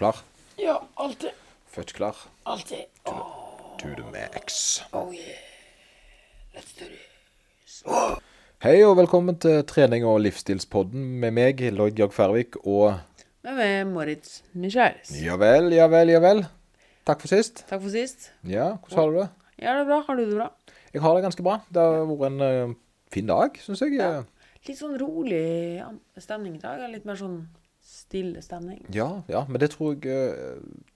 klar? Ja, alltid. Født klar? Alltid. To the max. Oh yeah. Let's do this. Hei og velkommen til trening- og livsstilspodden med meg, Lloyd Jørg Færvik, og Med meg, Moritz Michaelis. Ja vel, ja vel, ja vel. Takk for sist. Takk for sist. Ja, hvordan har du det? Ja, det er bra. Har du det bra? Jeg har det ganske bra. Det har vært en uh, fin dag, syns jeg. Ja. Litt sånn rolig stemning i dag. Litt mer sånn stille stemning. Ja, ja, men det tror jeg eh,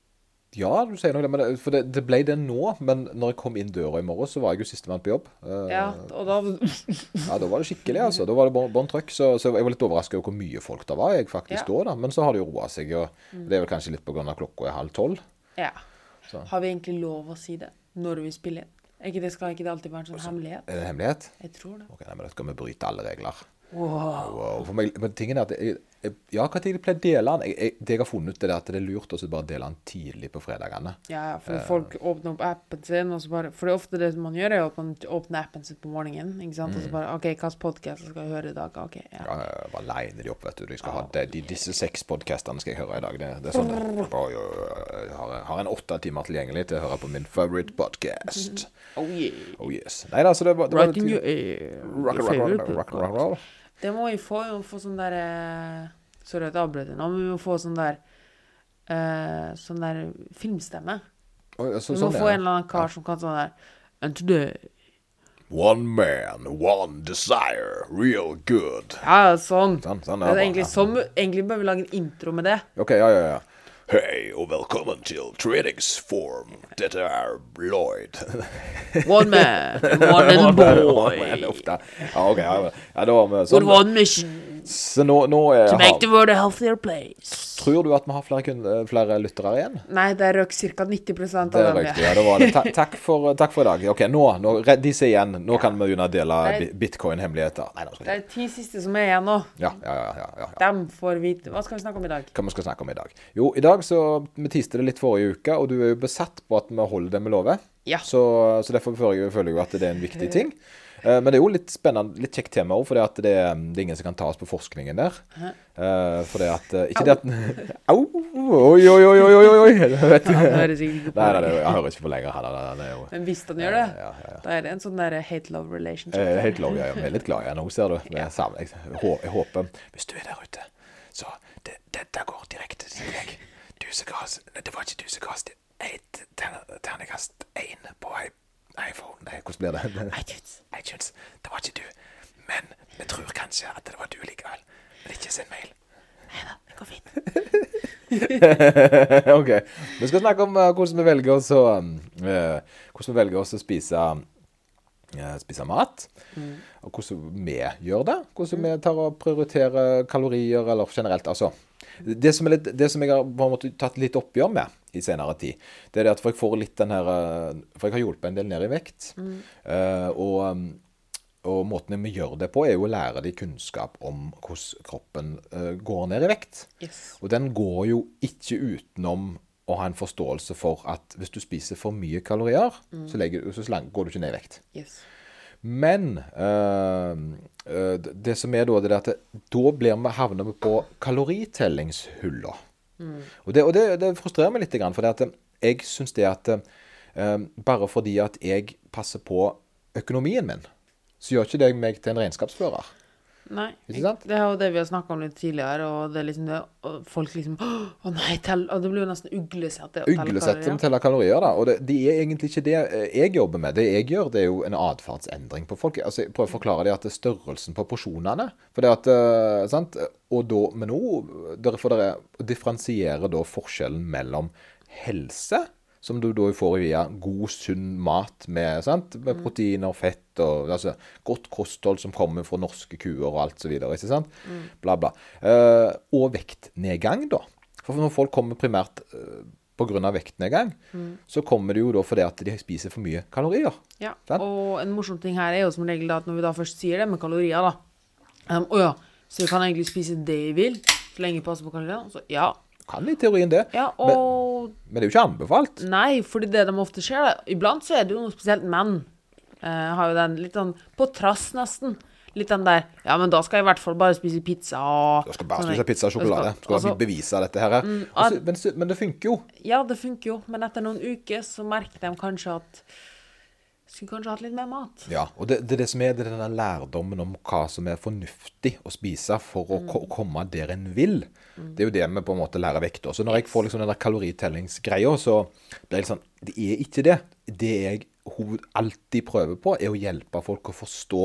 Ja, du sier noe, men det, for det, det ble det nå. Men når jeg kom inn døra i morgen, så var jeg jo sistemann på jobb. Eh, Ja, og da Ja, da var det skikkelig, altså. Da var det bånn trøkk. Så, så jeg var litt overraska over hvor mye folk det var jeg faktisk Ja. Mm. da, da. Men så har det jo roa seg. Og det er vel kanskje litt av klokka er halv tolv. Ja. Så. Har vi egentlig lov å si det når vi spiller inn? Ikke det, skal ikke det alltid være en sånn hemmelighet? Er det en hemmelighet? Jeg tror det. Ok, nei, men Da skal vi bryte alle regler. Wow. Wow. For meg, men tingen er at jeg, Ja, jeg pleier å dele den? Jeg, jeg, det jeg har funnet, ut, er at det er lurt å bare dele den tidlig på fredagene. Ja, for folk åpner opp appen sin, og så bare For det er ofte det man gjør, er at man åpner appen sin på morgenen, ikke sant, og så bare OK, hvilken podkast skal jeg høre i dag? OK, ja. Ja, bare liner de opp, vet du. De skal ha det, de, disse seks podkastene skal jeg høre i dag. Det, det er sånn Oi, oi, oi, Jeg har, jeg har en åtte timer tilgjengelig til å høre på min favorite podcast. Oh yeah. Oh yes. Nei da, så det var. Rock, and rock, Det må vi få. Vi må få sånn der eh, Sorry at jeg avbrøt deg nå, men vi må få sånn der uh, Sånn der filmstemme. Oi, så, Vi må sånn, få ja. en eller annen kar som kan sånn der And today One man, one desire, real good. Ja, sånn. Sånn, sånn Det er egentlig, ja. sånn, egentlig bør vi lage en intro med det. Ok, ja, ja, ja. Hei, og velkommen til treningsform. Dette er Lloyd. One man, one and boy. Ofte. Ja, ok, ja, da var vi With sånn. one mission Så nå, nå er, to make the world a healthier place. Tror du at vi har flere, kun- eh, flere lyttere igjen? Nei, det røk ca. 90% av Det dem. riktig, ja, det var det. Ta, takk, for, takk for i dag. Ok, nå, nå re- de ser igjen. Nå kan vi begynne å dele bi- bitcoin-hemmeligheter. Nei, nå skal Det er ti siste som er igjen nå. ja, ja, ja, ja, ja, ja. Dem får vite Hva skal vi snakke om i dag? Hva vi skal snakke om i dag? Jo, i dag så Vi tiste det litt forrige uke, og du er jo besatt på at vi holder det vi lover. Ja. Så, så derfor føler jeg, føler jeg jo at det er en viktig ting. Eh, Men det er jo litt spennende, litt kjekt tema òg, for det, det, er- ingen som kan ta oss på forskningen der. Eh, For det at eh, Ikke det at Au! Oi, oi, oi, oi, oi! oi. Vet du. Han hører sikkert ikke på Nei, nei, jeg hører ikke på lenger. Han, han, han Men hvis han gjør det, Ja, ja, ja. da er det en sånn der hate-love relationship. Hate love, ja, lov, jeg er litt glad i henne ser du. Vi sammen. Jeg, jeg håper Hvis du er der ute, så det, Dette går direkte til deg. Du som ga oss Det var ikke du som ga oss terningkast én på iPhone Nei, hvordan blir det? iTunes. iTunes. Det var ikke du. Men vi tror kanskje at det var du likevel. Men ikke send mail. Neida, det går fint. ok. Vi skal snakke om eh, hvordan vi velger oss å uh, Hvordan vi velger oss å spise uh, Spise mat. Og hvordan vi gjør det. Hvordan vi tar og prioriterer kalorier, eller generelt. Altså. Det som, er litt, det som jeg har på en måte tatt litt oppgjør med i senere tid, det er det at for jeg får litt den her For jeg har hjulpet en del ned i vekt. eh, og um, og måten vi gjør det på, er jo å lære de kunnskap om hvordan kroppen eh, går ned i vekt. Yes. Og den går jo ikke utenom å ha en forståelse for at hvis du spiser for mye kalorier, så, legger, så slang- går du ikke ned i vekt. Yes. Men øh, det- som er da, det er at det, da blir vi, havner vi på kaloritellingshulla. Og, det, og det, det frustrerer meg litt, for det at jeg syns det at øh, bare fordi at jeg passer på økonomien min, så gjør ikke det meg til en regnskapsfører. Nei. Det er jo det vi har snakka om litt tidligere, og det er liksom det og Folk liksom Å nei, tell Og det blir jo nesten uglesett. å telle Uglesett som kalorier. teller kalorier, da. Og det, det er egentlig ikke det eh, jeg jobber med. Det jeg gjør, det er jo en atferdsendring på folk. Altså, jeg prøver å forklare dem at det er størrelsen på porsjonene. For det at, eh, sant? Og da, men nå derfor dere differensierer da forskjellen mellom helse, som du da får via god, sunn mat med, sant? med proteiner, fett og altså, godt kosthold som kommer fra norske kuer og alt så videre. Ikke sant? Bla, bla. Eh, og vektnedgang, da. For når folk kommer primært uh, pga. vektnedgang, så kommer det jo da fordi at de spiser for mye kalorier. Ja. Sant? Og en morsom ting her er jo som regel at når vi da først sier det med kalorier, da um, Å ja, så vi kan egentlig spise det vi vil, så lenge vi passer på kaloriene? Så ja. Kan i teorien det, Ja, og men det er jo ikke anbefalt. Nei, fordi det de ofte ser Iblant så er det jo noe spesielt menn. Eh, har jo den litt sånn på trass, nesten. litt den der Ja, men da skal jeg i hvert fall bare spise pizza og Du skal bare spise pizza og sjokolade. skal- Skal altså- vi bevise dette her. Altså, men, men det funker jo. Ja, det funker jo, men etter noen uker så merker de kanskje at Skulle kanskje hatt litt mer mat. Ja, og det, det er det som er det er denne lærdommen om hva som er fornuftig å spise for å mm. komme der en vil. Det er jo det vi på en måte lærer vekk. da. Så når jeg får liksom den der kaloritellingsgreia, så blir det sånn Det er ikke det. Det jeg hoved, alltid prøver på, er å hjelpe folk å forstå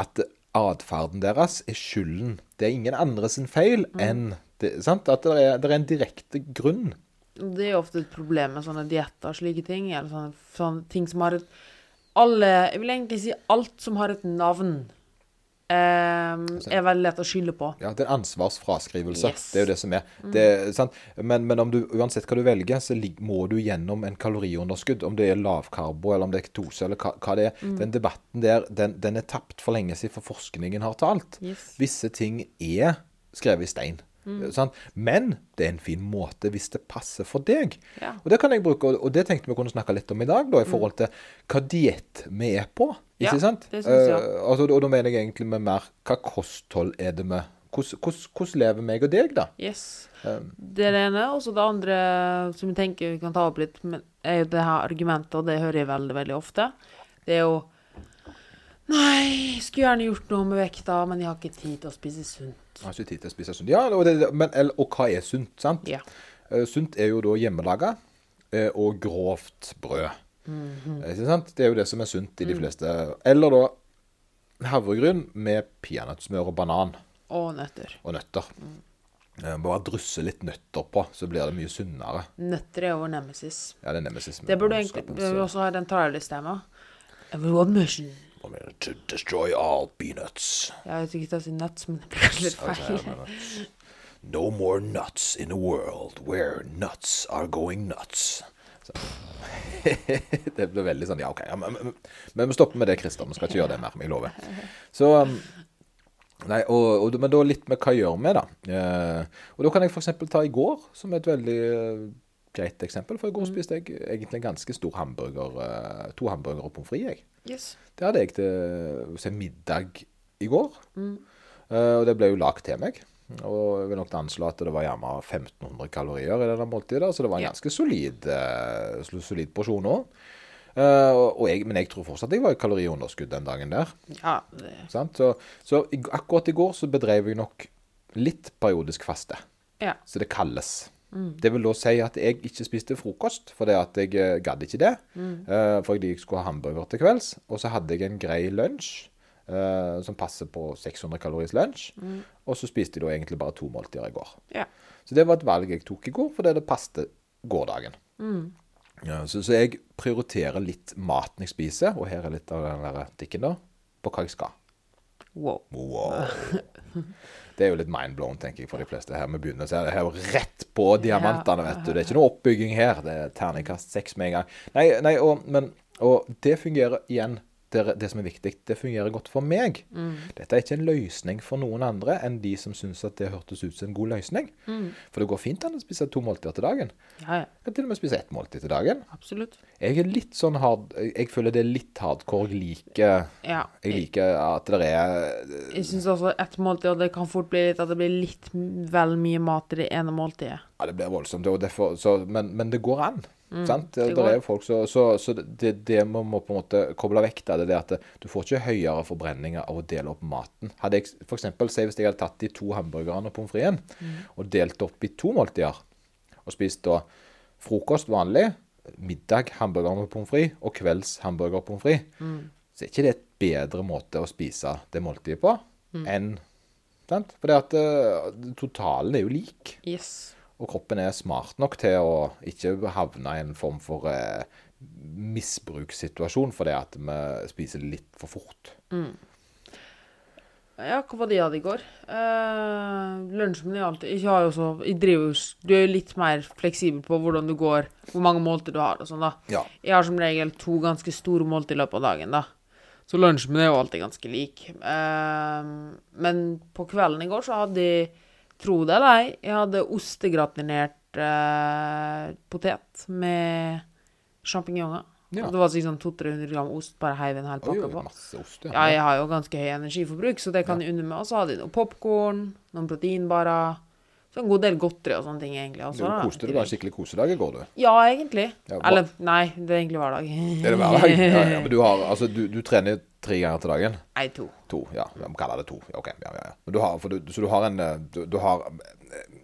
at atferden deres er skylden. Det er ingen andre sin feil enn det, sant? At det er, det er en direkte grunn. Det er jo ofte et problem med sånne dietter og slike ting. Eller sånne, sånne ting som har et Alle Jeg vil egentlig si alt som har et navn, eh, er veldig lett å skylde på. Ja, det er ansvarsfraskrivelse. Yes. Det er jo det som er. Det, er sant? Men, men om du, uansett hva du velger, så må du gjennom en kaloriunderskudd. Om det er lavkarbo, eller om det er ketose, eller hva, hva det er. Den debatten der, den, den er tapt for lenge siden, for forskningen har talt. Yes. Visse ting er skrevet i stein. Sant? Men det er en fin måte hvis det passer for deg. Ja. Og det kan jeg bruke, og- det tenkte vi kunne snakke litt om i dag, da, i forhold til hva diett vi er på. Ja, Ikke sant? det synes jeg. Uh, altså, og da mener jeg egentlig med mer hva kosthold er det med hvordan lever meg og deg, da? Yes. Um, Det er det ene. Og så det andre som jeg tenker vi kan ta opp litt, er jo det her argumentet, og det hører jeg veldig, veldig ofte. Det er jo Nei, skulle gjerne gjort noe med vekta, men jeg har ikke tid til å spise sunt. jeg har ikke tid til å spise sunt. Ja, og, det, men, og hva er sunt, sant? Ja. Uh, sunt er jo da hjemmelaga uh, og grovt brød. Mm -hmm. Det er jo det som er sunt i de fleste. Eller da havregryn med peanøttsmør og banan Og nøtter. og nøtter. Mm. Bare drysse litt nøtter på, så blir det mye sunnere. Nøtter er jo nemesis. Ja, det er nemesis. Det burde egentlig vi også ha den tralystema. Everyone mission. I mean, To destroy all peanuts. Ja, Jeg vet ikke hva si nuts, men det blir litt feil. No more nuts in a world where nuts are going nuts. Det ble veldig sånn Ja, OK. Ja, men, men, men vi stopper med det, Christer. Vi skal ikke gjøre det mer. Jeg lover. Så um, Nei, og, og, Men da litt med hva gjør vi, da. Eh, og da kan jeg f.eks. ta i går som et veldig eh, greit eksempel. For i går spiste jeg egentlig en ganske stor hamburger. eh, to hamburgere og pommes frites. jeg. Yes. Det hadde jeg til se, middag i går. Eh, og det ble jo lagt til meg. Og jeg vil nok anslå at det var gjerne 1500 kalorier i denne måltidet. Så det var en ganske solid, uh, solid porsjon òg. men jeg tror fortsatt jeg var i kaloriunderskudd den dagen der. Ja, det, Sant? Så, så akkurat i går så bedrev jeg nok litt periodisk faste. ja. Så det kalles. Det vil da si at jeg ikke spiste frokost, fordi at jeg eh, gadd ikke det. Eh, fordi jeg skulle ha hamburger til kvelds. Og så hadde jeg en grei lunsj Uh, som passer på 600 kaloris lunsj. Og så spiste jeg da egentlig bare to måltider i går. ja. Så det var et valg jeg tok i går, fordi det passet gårsdagen. Ja, så, så jeg prioriterer litt maten jeg spiser, og her er litt av den der tikken da, på hva jeg skal. Wow. Wow. Det er jo litt mindblown, tenker jeg, for de fleste her. Vi begynner å se det her rett på diamantene, vet du. Det er ikke noe oppbygging her. Det er terningkast seks med en gang. Nei, nei og, men, og det fungerer igjen. Det, det som er viktig, det fungerer godt for meg. Dette er ikke en løsning for noen andre enn de som syns at det hørtes ut som en god løsning. For det går fint an å spise to måltider til dagen. Ja, ja. Kan til og med spise ett måltid til dagen. Absolutt. Jeg er litt sånn hard Jeg føler det er litt hardcore. Jeg liker, Ja. jeg liker at det er Jeg syns også ett måltid, og det kan fort bli litt at det blir litt vel mye mat i det ene måltidet. Ja, det blir voldsomt. Og derfor, så, men, men det går an. Sant? det Det, er jo folk så, så, så det, det man må på en måte koble vekk, da, det er det at du får ikke høyere forbrenninger av å dele opp maten. Hadde jeg, for eksempel, si hvis jeg hadde tatt de to hamburgerne og pommes fritesen og delt opp i to måltider, og spist da frokost vanlig, middag hamburger med pommes frites og kvelds hamburger pommes frites, så er ikke det et bedre måte å spise det måltidet på enn sant? For det at eh, totalen er jo lik. Yes. Og kroppen er smart nok til å ikke havne i en form for eh, misbrukssituasjon fordi at vi spiser litt for fort. Ja, hva var det jeg hadde i går? Eh, lunsjen min er alltid Jeg har jo så Jeg driver Du er jo litt mer fleksibel på hvordan du går, hvor mange måltid du har og sånn, da. Ja. Jeg har som regel to ganske store måltid i løpet av dagen, da. Så lunsjen min er jo alltid ganske lik. Eh, men på kvelden i går så hadde jeg, tro det eller ei, jeg hadde ostegratinert eh, potet med sjampinjonger. Ja. Det var sånn 200-300 gram ost, bare heiv en hel pakke oi, på. ost, ja. Ja, jeg har jo ganske høy energiforbruk, så det kan jeg unne meg. Og så hadde jeg noe popkorn, noen proteinbarer, så en god del godteri og sånne ting, egentlig. Du Også, da, koste deg. Skikkelig kosedag i går, du. Ja, egentlig. Ja, Eller nei, det er egentlig hver dag. Er det hver dag? Ja, ja, men du, har, altså, du, du trener tre ganger til dagen? Nei, to. To, ja. Vi kaller det to. Ja, ok. Ja, ja, ja. Du har, du, så du har en eh, du, du har eh,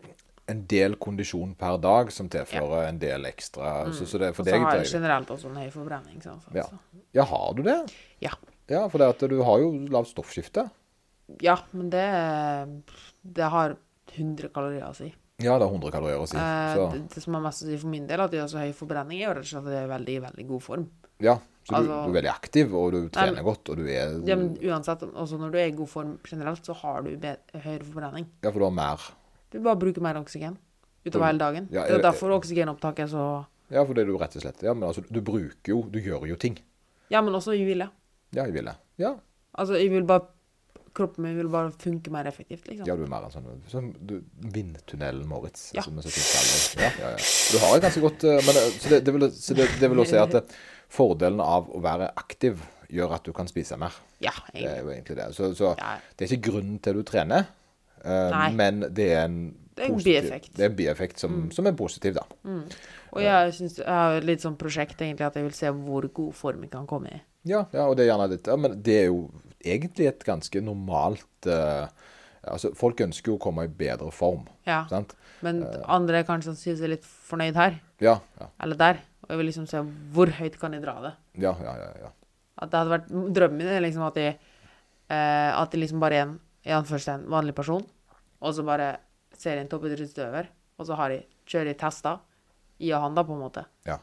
en del kondisjon per dag som tilfører en del ekstra. Så, så det, for Og så har jeg generelt også en høy forbrenning. Ja. Så- ja, har du det? Ja. Ja, for det at du har jo lavt stoffskifte. ja, men det Det har 100 kalorier å si. Ja, det har 100 kalorier å si. Eh, Så, det, det som er mest å si for min del, at jeg har så høy forbrenning, er jo rett og slett at jeg er veldig, veldig god form. ja, så du, altså- du er veldig aktiv, og du trener men- godt, og du er Ja, men uansett, også når du er i god form generelt, så har du høyere forbrenning. Ja, for du har mer Du bare bruker mer oksygen utover hele dagen. Ja, det er derfor oksygenopptaket er så Ja, for det er du rett og slett Ja, men altså, du bruker jo Du gjør jo ting. Ja, men også i hvile. Ja, i hvile. Ja, Altså, jeg vil bare Kroppen min vil bare funke mer effektivt, liksom. ja du er mer en sånn som du, Vindtunnelen Moritz. Ja. Som så fint kaller. ja, ja, ja. Du har et ganske godt eh, men, eh, Så det, det, vil, så det, det vil også si at eh, fordelen av å være aktiv gjør at du kan spise mer. Ja, Det er jo egentlig det. Så, så Ja. det er ikke grunnen til du trener, uh, men det er en Det er en bieffekt. Mm. Det er en bieffekt som, som er positiv, da. Og jeg synes, jeg har litt sånn prosjekt, egentlig, at jeg vil se hvor god form jeg kan komme i. Ja, ja, og det er gjerne litt ja, Men det er jo egentlig et ganske normalt uh, Altså, folk ønsker jo å komme i bedre form, Ja. sant? Men Eh. andre kanskje kanskje jeg er litt fornøyd her, Ja, ja, eller der. Og jeg vil liksom se hvor høyt kan jeg dra det. ja, ja. ja, ja. At det hadde vært Drømmen min er liksom at jeg, eh, at jeg liksom bare er en i anførselstegn vanlig person, og så bare ser jeg en toppidrettsutøver, og så har jeg, kjører jeg tester i og han, da, på en måte. Ja.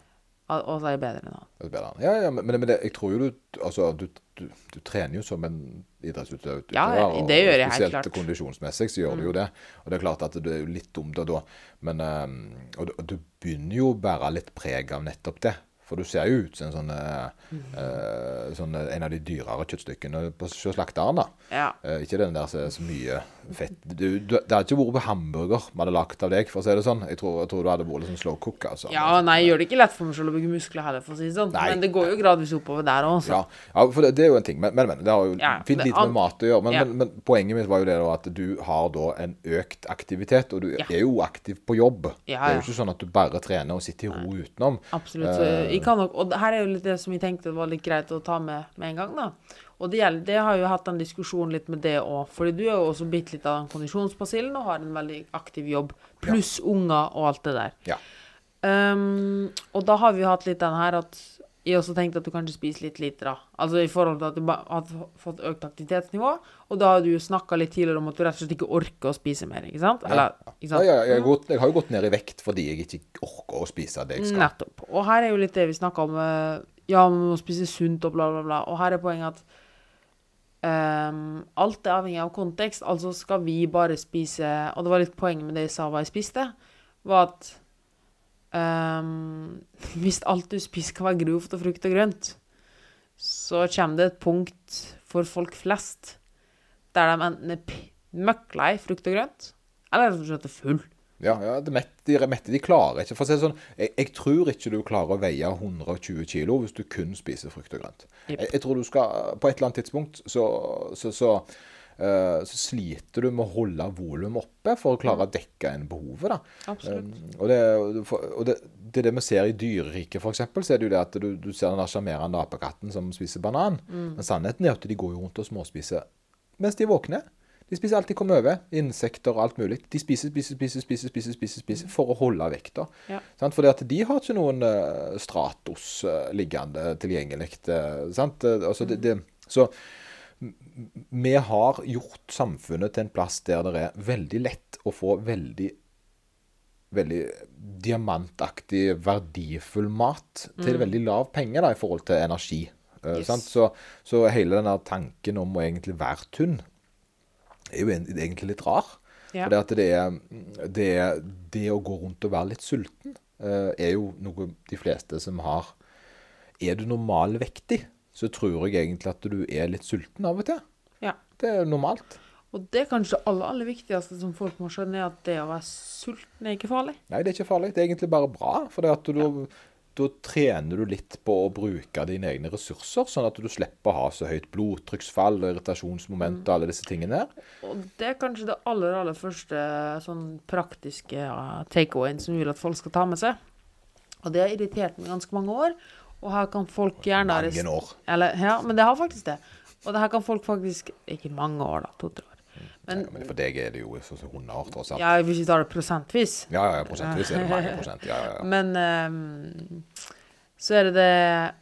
Og så er jeg bedre enn han. Er. Ja, ja, men, men det, jeg tror jo du Altså, du, du, du trener jo som en idrettsutøver. Ja, og- det gjør jeg helt Spesielt klart. Spesielt kondisjonsmessig så gjør du jo det. Og det er klart at det er jo litt dumt da. Men eh, og, du- og du begynner jo å bære litt preg av nettopp det. For du ser jo ut som en sånn, eh, Mm. uh, sånn en av de dyrere kjøttstykkene på slakteren, da. Ja. Uh, ikke den der som er så mye fett du, du, Det hadde ikke vært på hamburger vi hadde lagd av deg, for å si det sånn. Jeg tror, jeg tror du hadde vært liksom slow cook. altså. ja, nei, jeg gjør det ikke lett for meg selv å bygge muskler heller, for å si det sånn. Nei. Men det går jo gradvis oppover der òg, Ja, ja for det, det er jo en ting. Men, men, men det har jo Ja, fint lite med mat å gjøre. Men, men, men poenget mitt var jo det da at du har da en økt aktivitet, og du er jo aktiv på jobb. Det er jo ikke sånn at du bare trener og sitter i ro utenom. Absolutt. Eh. kan nok, og her er jo litt det som jeg tenkte var litt greit å ta med med en gang, da. Og det, gjelder, det har jo hatt en diskusjon litt med det òg. Fordi du er jo også bitte litt av den kondisjonsbasillen og har en veldig aktiv jobb. Pluss unger og alt det der. Ja. Um, og da har vi jo hatt litt den her at jeg også tenkte at du kanskje spiser litt lite, da. Altså i forhold til at du har fått økt aktivitetsnivå. Og da har du jo snakka litt tidligere om at du rett og slett ikke orker å spise mer, ikke sant? Eller, ikke Ja, ja, ja, jeg, har gått, jeg har jo gått ned i vekt fordi jeg ikke orker å spise det jeg skal. Nettopp. Og her er jo litt det vi snakka om. eh, Ja, man må spise sunt og bla, bla, bla. Og her er poenget at um, alt er avhengig av kontekst. Altså skal vi bare spise Og det var litt poenget med det jeg sa hva jeg spiste, var at ehm, Hvis alt du spiser skal være grovt og frukt og grønt, så kommer det et punkt for folk flest der de enten er møkklei frukt og grønt, eller rett og slett er full. Ja, ja de, mette de klarer ikke. For å si det sånn, jeg, jeg tror ikke du klarer å veie 120 kilo hvis du kun spiser frukt og grønt. Yep. Jeg, jeg tror du skal, På et eller annet tidspunkt så, så, så, så sliter du med å holde volumet oppe for å klare å dekke inn behovet. da. Um, og det, og det, det er det vi ser i dyreriket, f.eks. Så er det jo det at du, du ser den sjarmerende apekatten som spiser banan. Mm. Men sannheten er at de går jo rundt og småspiser mens de er våkne. De spiser alt de kommer over. Insekter og alt mulig. De spiser, spiser, spiser, spiser, spiser, spiser, spiser for å holde vekta. Ja. For de har ikke noen eh, Stratos eh, liggende tilgjengelig. eh, sant? Eh, Altså, det, det, så vi har gjort samfunnet til en plass der det er veldig lett å få veldig veldig diamantaktig, verdifull mat til veldig lav penge da, i forhold til energi. Eh, Yes. sant? Så, så hele denne tanken om å egentlig være tynn er jo egentlig litt rar. Ja. For det, at det, det, det å gå rundt og være litt sulten eh, er jo noe de fleste som har Er du normalvektig, så tror jeg egentlig at du er litt sulten av og til. Ja. Det er normalt. Og det er kanskje det aller, aller viktigste som folk må skjønne, er at det å være sulten er ikke farlig. Nei, det er ikke farlig. Det er egentlig bare bra. For da ja. trener du litt på å bruke dine egne ressurser, sånn at du slipper å ha så høyt blodtrykksfall og irritasjonsmoment og alle disse tingene her. Og det er kanskje det aller, aller første sånn praktiske ja, takeawayen som vi vil at folk skal ta med seg. Og det har irritert meg ganske mange år. Og her kan folk gjerne Mange år. Eller, ja, men det har faktisk det. Og det her kan folk faktisk Ikke mange år, da. To-tre år. Men Ja, men for deg er det jo sånn som 100 år, tross alt. ja, hvis vi tar det prosentvis. Ja, ja, prosentvis er det mange prosent. Ja, ja, ja. Men um, så er det det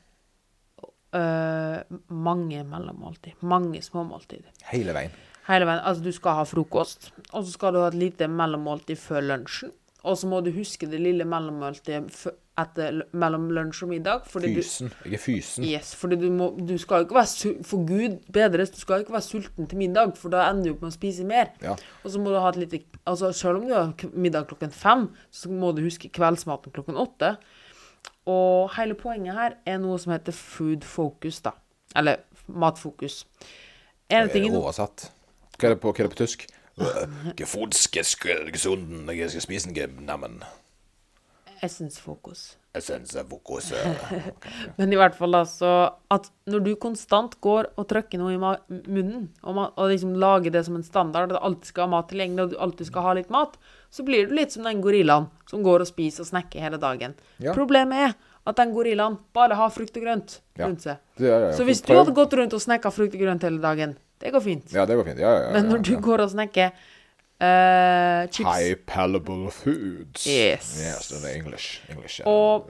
uh, mange mellommåltid. Mange småmåltid. Hele veien. Hele veien. Altså, du skal ha frokost, og så skal du ha et lite mellommåltid før lunsjen. Og så må du huske det lille mellommåltidet etter, mellom lunsj og middag. Fordi du, Fysen. Jeg er fysen. yes, fordi du, må, du skal ikke være For Gud bedres, du skal ikke være sulten til middag, for da ender du opp med å spise mer. Ja. Og så må du ha et lite Altså, selv om du har middag klokken fem, så må du huske kveldsmaten klokken åtte. Og hele poenget her er noe som heter food focus, da. Eller matfokus. En er oversatt. Hva er det på, hva er det på tysk? Gefunske gesunden, jeg skal spise den, nammen. Essensfokus. Essensfokus. Okay. Men i hvert fall altså at når du konstant går og trykker noe i munnen, og, og liksom lager det som en standard, at du alltid skal ha mat tilgjengelig, og du alltid skal ha litt mat, så blir du litt som den gorillaen som går og spiser og snakker hele dagen. Ja. Problemet er at den gorillaen bare har frukt og grønt rundt seg. Det er- ja, Så hvis du hadde gått rundt og snekka frukt og grønt hele dagen, det går fint. Ja, det går fint. Ja, ja, ja, Men når du går og snekker uh, chips High palatable foods. Yes. Yes, det er English. English Og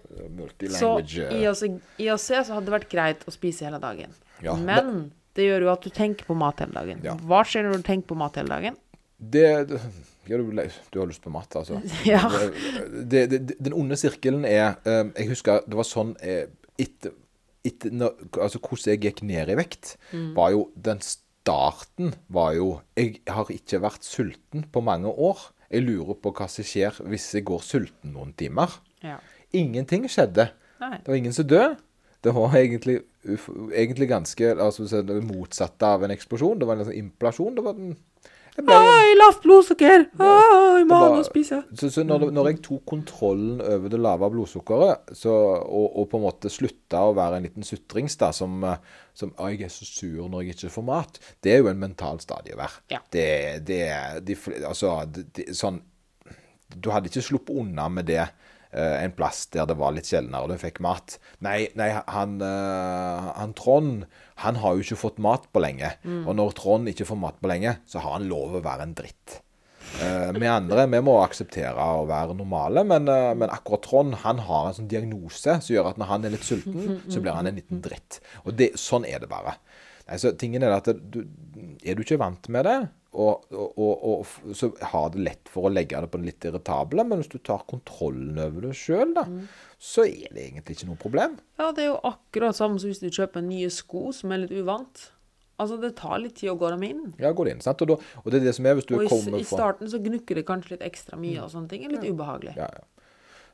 Så i IOC, IOC så hadde det vært greit å spise hele dagen. Ja, Men det gjør jo at du tenker på mat hele dagen. Ja. Hva skjer når du tenker på mat hele dagen? Det, det du, du har lyst på mat, altså. Ja. Det, det, den onde sirkelen er eh, Jeg husker det var sånn eh, etter, etter Altså hvordan jeg gikk ned i vekt, Mm. var jo Den starten var jo Jeg har ikke vært sulten på mange år. Jeg lurer på hva som skjer hvis jeg går sulten noen timer. Ja. Ingenting skjedde. Nei. Det var ingen som døde. Det var egentlig, egentlig ganske altså, så det motsatte av en eksplosjon. Det var en sånn implasjon. Det var jeg ble, Hei, lavt blodsukker! Ai, må spise. så, så når, når jeg tok kontrollen over det lave blodsukkeret, så, og, og på en måte slutta å være en liten sutrings da, som, som «Å, 'Jeg er så sur når jeg ikke får mat', det er jo en mental stadie å være. Ja. Det, det, de, altså, det, sånn Du hadde ikke sluppet unna med det en plass der det var litt sjeldnere og du fikk mat. Nei, nei han, eh, han Trond han har jo ikke fått mat på lenge. Og når Trond ikke får mat på lenge, så har han lov å være en dritt. Eh, vi andre vi må akseptere å være normale, men, eh, men akkurat Trond han har en sånn diagnose som gjør at når han er litt sulten, så blir han en liten dritt. Og det, sånn er det bare. Nei, så tingen Er det at du, er du ikke vant med det, og, og, og, så har det lett for å legge det på det litt irritable, men hvis du tar kontrollen over det sjøl, da, så er det egentlig ikke noe problem. Ja, det er jo akkurat samme som hvis du kjøper nye sko som er litt uvant. Altså, det tar litt tid å gå dem inn. Ja, gå det inn. sant? Og, da, og det er det som er hvis du Og i, kommer i starten så gnukker det kanskje litt ekstra mye, og sånne ting. Litt Litt ubehagelig. Ja, ja.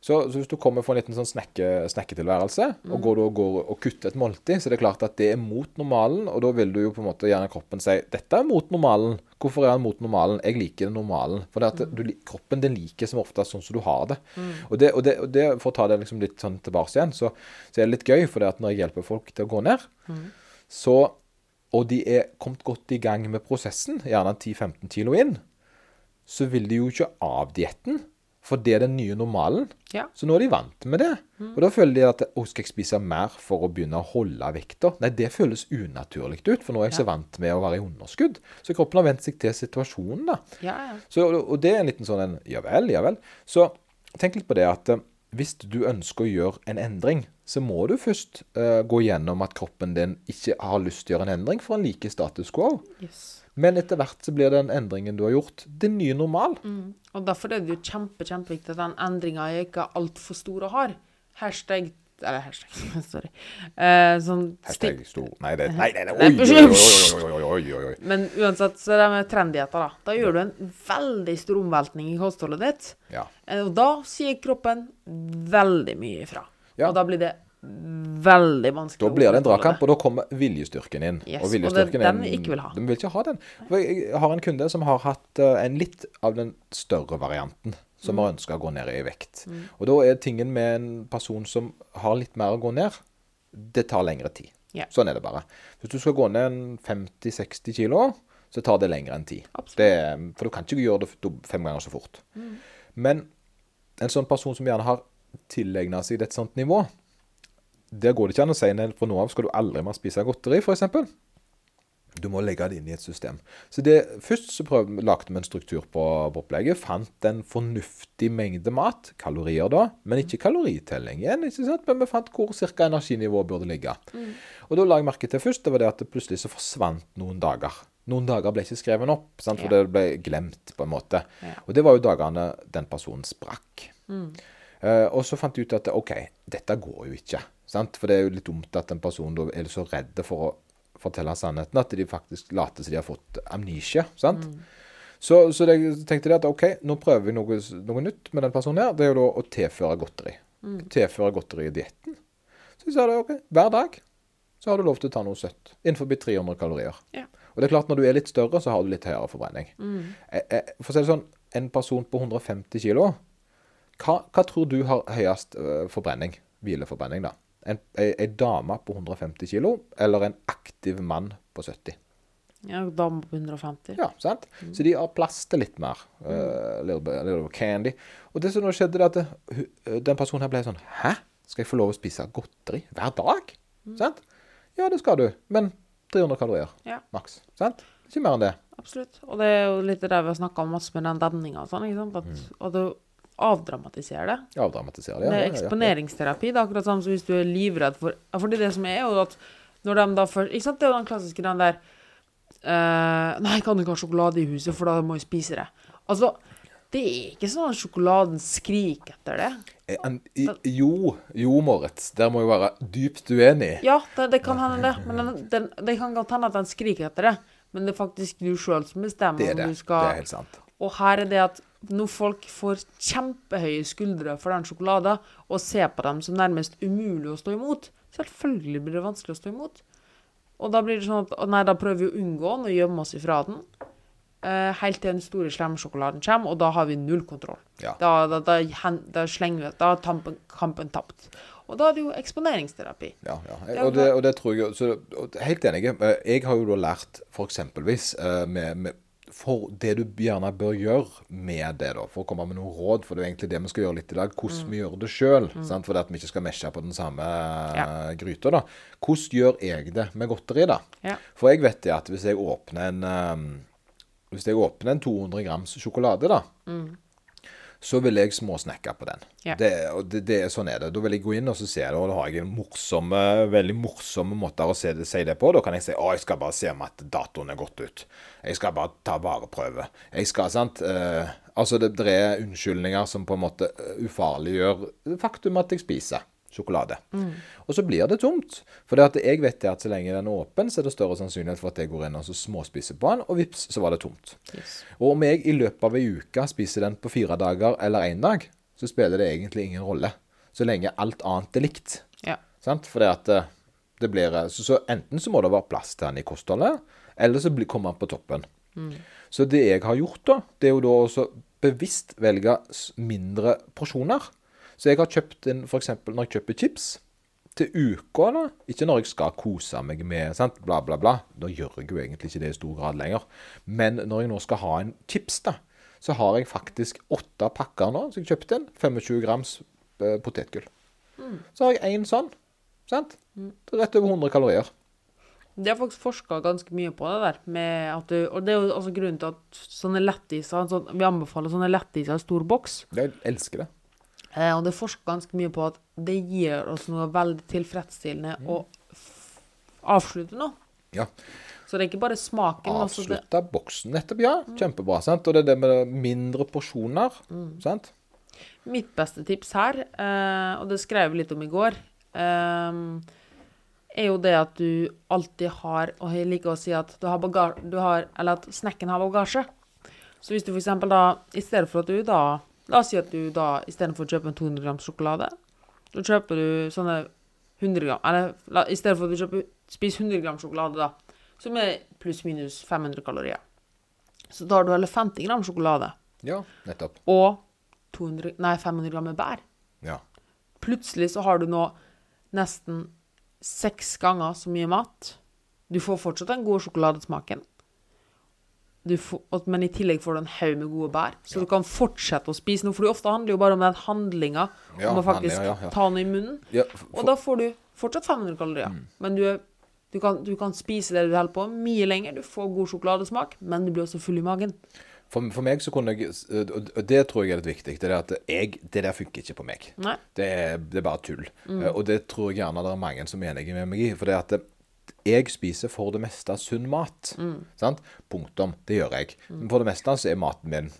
Så, så hvis du kommer fra en liten sånn snekke, snekketilværelse, og går, går og kutter et måltid, så er det klart at det er mot normalen, og da vil du jo på en måte gjerne kroppen si dette er mot normalen. Hvorfor er den mot normalen? Jeg liker den normalen. For at du, kroppen din liker som oftest sånn som du har det. Og, det, og, det, og det, for å ta det liksom litt sånn tilbake igjen, så, så er det litt gøy, for det at når jeg hjelper folk til å gå ned, så, og de er kommet godt i gang med prosessen, gjerne 10-15 kilo inn, så vil de jo ikke av dietten, for det er den nye normalen. Ja. Så nå er de vant med det. Og da føler de at å, skal jeg spise mer for å begynne å holde vekta? Nei, det føles unaturlig ut, for nå er jeg så vant med å være i underskudd. Så kroppen har vent seg til situasjonen, da. Ja, ja. Så, og det er en liten sånn en Ja vel, ja vel. Så tenk litt på det at eh, hvis du ønsker å gjøre en endring, så må du først uh, gå gjennom at kroppen din ikke har lyst til å gjøre en endring, for en liker status quo. Yes. Men etter hvert så blir den endringen du har gjort, det nye normal. Og derfor er det jo kjempe, kjempeviktig at den endringa er ikke altfor stor og hard. Hashtag Eller hashtag, sorry. Eh, sånn Hashtag stor Nei, det, nei, nei, nei. Oi, oi, oi, oi, oi, oi. Men uansett, så er det med trendigheter, da. Da gjør du en veldig stor omveltning i kostholdet ditt. Ja. Eh, Og da sier kroppen veldig mye ifra. Ja. Og da blir det veldig vanskelig Da blir det en dragkamp, og da kommer viljestyrken inn. Yes, og og det viljestyrken den vi ikke vil ha. De vil ikke ha den. Jeg har en kunde som har hatt eh, en litt av den større varianten. som har ønska å gå ned i vekt. Og da er tingen med en person som har litt mer å gå ned, det tar lengre tid. Yeah. Sånn er det bare. Hvis du skal gå ned 50-60 kilo, så tar det lengre enn tid. Det, for du kan ikke gjøre det fem ganger så fort. Men en sånn person som gjerne har tilegna seg et sånt nivå, der går det ikke an å si nei, fra nå av skal du aldri mer spise godteri, f.eks. Du må legge det inn i et system. Så det, Først så prøv, lagde vi en struktur på, på opplegget. Fant en fornuftig mengde mat, kalorier da, men ikke kaloritelling igjen. ikke sant? Men vi fant hvor ca. energinivået burde ligge. Og da la jeg merke til først, det var det at det plutselig så forsvant noen dager. Noen dager ble ikke skrevet opp, sant? for Ja. det ble glemt på en måte. Ja. Og det var jo dagene den personen sprakk. Eh, og så fant jeg ut at OK, dette går jo ikke. Sant? For det er jo litt dumt at en person da er så redd for å fortelle sannheten at de faktisk later som de har fått amnesia. sant? Så, så det, tenkte at OK, nå prøver vi noe, noe nytt med den personen her. Det er jo da å tilføre godteri. Tilføre godteri i dietten. Så jeg sa det OK, hver dag så har du lov til å ta noe søtt. Innenfor 300 kalorier. Ja. Og det er klart, når du er litt større, så har du litt høyere forbrenning. Mm. Jeg, jeg, For å si det sånn, en person på 150 kilo, hva, hva tror du har høyest øh, forbrenning? Hvileforbrenning, da. En, ei, dame på 150 kilo, eller en aktiv mann på 70? Ja, dame på 150. Ja, sant? Så de har plass til litt mer. Uh, little, bit, little candy. Og det som nå skjedde, det at det, den personen her ble sånn Hæ? Skal jeg få lov å spise godteri hver dag? Sant? Ja, det skal du. Men 300 kalorier Ja. maks. Sant? Ikke mer enn det. Absolutt. Og det er jo litt det der vi har snakka om masse med den demninga og sånn. ikke sant? At, Og det avdramatiserer det. Avdramatisere det. Det er ja, ja. eksponeringsterapi. Det er akkurat samme som hvis du er livredd for Fordi det som er, jo at når de da først Ikke sant, det er jo den klassiske den der uh, Nei, jeg kan ikke ha sjokolade i huset, for da må jeg spise det. Altså, det er ikke sånn at sjokoladen skriker etter det. Eh, en- i- Jo, jo, Moritz. Der må jeg være dypt uenig. Ja, det, det kan hende det. Men den, den, det kan godt hende at den skriker etter det. Men det er faktisk du sjøl som bestemmer Det er om det. skal Det er helt sant. Og her er det at når folk får kjempehøye skuldre for den sjokoladen, og ser på dem som nærmest umulig å stå imot, selvfølgelig blir det vanskelig å stå imot. Og da blir det sånn at nei, da prøver vi å unngå den og gjemme oss ifra den. eh, helt til den store slemsjokoladen kommer, og da har vi null kontroll. Ja. Da, da, da, hen- da slenger vi Da er tampen, kampen tapt. Og da er det jo eksponeringsterapi. Ja, ja. Og, det, og det tror jeg så, Helt enig. Jeg har jo da lært eksempelvis eh, med, med for det du gjerne bør gjøre med det, da, for å komme med noen råd, for det er egentlig det vi skal gjøre litt i dag, hvordan vi gjør det sjøl. For det at vi ikke skal mesje på den samme eh, Ja. gryta. da. Hvordan gjør jeg det med godteri, da? Ja. For jeg vet det at hvis jeg åpner en eh, Hvis jeg åpner en 200 grams sjokolade, da, så vil jeg småsnekke på den. Ja. Det, det, det, sånn er det. Da vil jeg gå inn og så se det, og da har jeg en morsomme, veldig morsomme måter å se det, si det på. Da kan jeg si å, jeg skal bare se om at datoen er gått ut. Jeg skal bare ta vareprøve. Jeg skal, sant Uh, Altså, det, det er unnskyldninger som på en måte eh, ufarliggjør faktum at jeg spiser sjokolade. Og så blir det tomt. For det at jeg vet det at så lenge den er åpen, så er det større sannsynlighet for at jeg går inn og så småspiser på den, og vips, så var det tomt. Yes. Og om jeg i løpet av ei uke spiser den på fire dager eller én dag, så spiller det egentlig ingen rolle. Så lenge alt annet er likt. Ja. Sant? For det at eh, det blir eh, så, så enten så må det være plass til den i kostholdet, eller så kommer den på toppen. Så det jeg har gjort, da, det er jo da også bevisst velge mindre porsjoner. Så jeg har kjøpt inn f.eks. når jeg kjøper chips til uka, da, ikke når jeg skal kose meg med sant, bla, bla, bla. Da gjør jeg jo egentlig ikke det i stor grad lenger. Men når jeg nå skal ha en chips, da, så har jeg faktisk åtte pakker nå. som jeg kjøpte inn. 25 grams eh, potetgull. Så har jeg én sånn. Sant? Det er Rett over 100 kalorier. De har faktisk forska ganske mye på det der. Med at du, og det er jo altså grunnen til at sånne lettiser sånn, Vi anbefaler sånne lettiser i stor boks. Jeg elsker det. Eh, og det er forska ganske mye på at det gir oss noe veldig tilfredsstillende å f- avslutte noe. Ja. Så det er ikke bare smaken. Avslutta boksen nettopp, ja. Kjempebra. sant? Og det er det med mindre porsjoner. sant? mitt beste tips her, eh, og det skrev vi litt om i går, eh, er jo det at du alltid har Og jeg liker å si at du har bagasje du har, Eller at snekken har bagasje. Så hvis du eksempel da I stedet for at du da La oss si at du da istedenfor å kjøpe en 200 gram sjokolade, så kjøper du sånne 100 gram Eller la, i stedet for at du kjøper, spiser 100 gram sjokolade, da, som er pluss-minus 500 kalorier, så tar du heller 50 gram sjokolade. Ja, nettopp. Og 200, nei, 500 gram med bær. Ja. Plutselig så har du nå nesten seks ganger så mye mat. Du får fortsatt den gode sjokoladesmaken. Du får, at, men i tillegg får du en haug med gode bær, så du kan fortsette å spise noe. For det ofte handler jo bare om den handlinga Ja, om å faktisk ja, ja. ta noe i munnen. ja for, Og da får du fortsatt 500 kalorier. Mm. Men du, er, du, kan, du kan spise det du holder på mye lenger. Du får god sjokoladesmak, men du blir også full i magen. for, for meg så kunne jeg Og det tror jeg er litt viktig. Det er at jeg, det der funker ikke på meg. Det er, det er bare tull. Mm. Eh, Og det tror jeg gjerne det er mange som er enige med meg i. For det at det, jeg spiser for det meste sunn mat. Mm. Sant? Punktum. Det gjør jeg. Men for det meste så er maten min